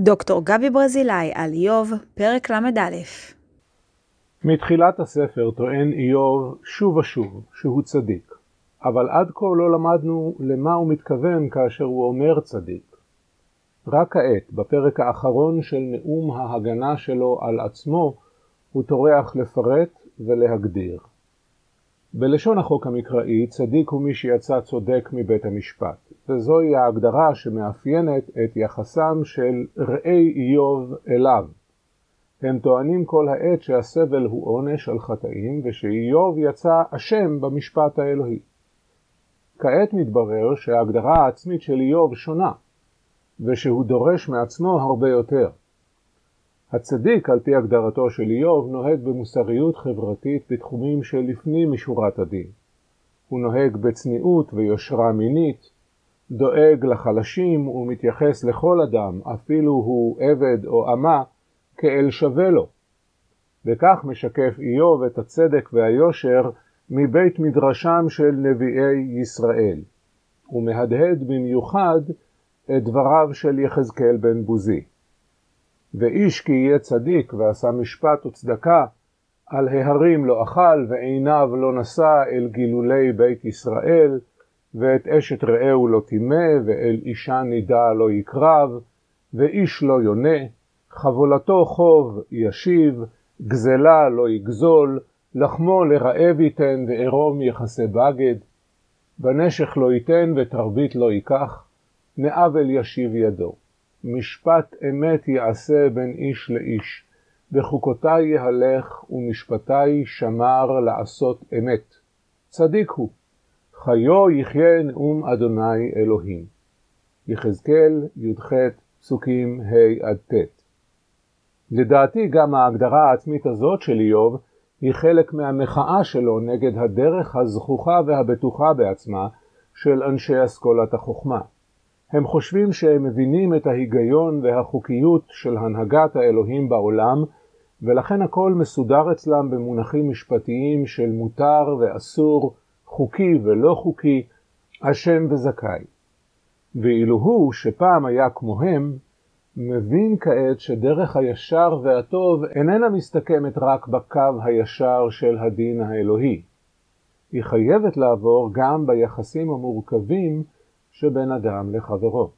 דוקטור גבי ברזילי על איוב, פרק ל"א. מתחילת הספר טוען איוב שוב ושוב שהוא צדיק, אבל עד כה לא למדנו למה הוא מתכוון כאשר הוא אומר צדיק. רק כעת, בפרק האחרון של נאום ההגנה שלו על עצמו, הוא טורח לפרט ולהגדיר. בלשון החוק המקראי, צדיק הוא מי שיצא צודק מבית המשפט, וזוהי ההגדרה שמאפיינת את יחסם של ראי איוב אליו. הם טוענים כל העת שהסבל הוא עונש על חטאים, ושאיוב יצא אשם במשפט האלוהי. כעת מתברר שההגדרה העצמית של איוב שונה, ושהוא דורש מעצמו הרבה יותר. הצדיק, על פי הגדרתו של איוב, נוהג במוסריות חברתית בתחומים שלפנים משורת הדין. הוא נוהג בצניעות ויושרה מינית, דואג לחלשים ומתייחס לכל אדם, אפילו הוא עבד או אמה, כאל שווה לו. וכך משקף איוב את הצדק והיושר מבית מדרשם של נביאי ישראל. הוא מהדהד במיוחד את דבריו של יחזקאל בן בוזי. ואיש כי יהיה צדיק ועשה משפט וצדקה, על ההרים לא אכל ועיניו לא נשא אל גילולי בית ישראל, ואת אשת רעהו לא טימא, ואל אישה נידה לא יקרב, ואיש לא יונה, חבולתו חוב ישיב, גזלה לא יגזול, לחמו לרעב ייתן, וערום יכסה בגד, בנשך לא ייתן ותרבית לא ייקח, מעוול ישיב ידו. משפט אמת יעשה בין איש לאיש, בחוקותי יהלך ומשפטי שמר לעשות אמת. צדיק הוא, חיו יחיה נאום אדוני אלוהים. יחזקאל י"ח פסוקים ה' עד ט'. לדעתי גם ההגדרה העצמית הזאת של איוב היא חלק מהמחאה שלו נגד הדרך הזכוכה והבטוחה בעצמה של אנשי אסכולת החוכמה. הם חושבים שהם מבינים את ההיגיון והחוקיות של הנהגת האלוהים בעולם, ולכן הכל מסודר אצלם במונחים משפטיים של מותר ואסור, חוקי ולא חוקי, אשם וזכאי. ואילו הוא, שפעם היה כמוהם, מבין כעת שדרך הישר והטוב איננה מסתכמת רק בקו הישר של הדין האלוהי. היא חייבת לעבור גם ביחסים המורכבים שבין אדם לחברו.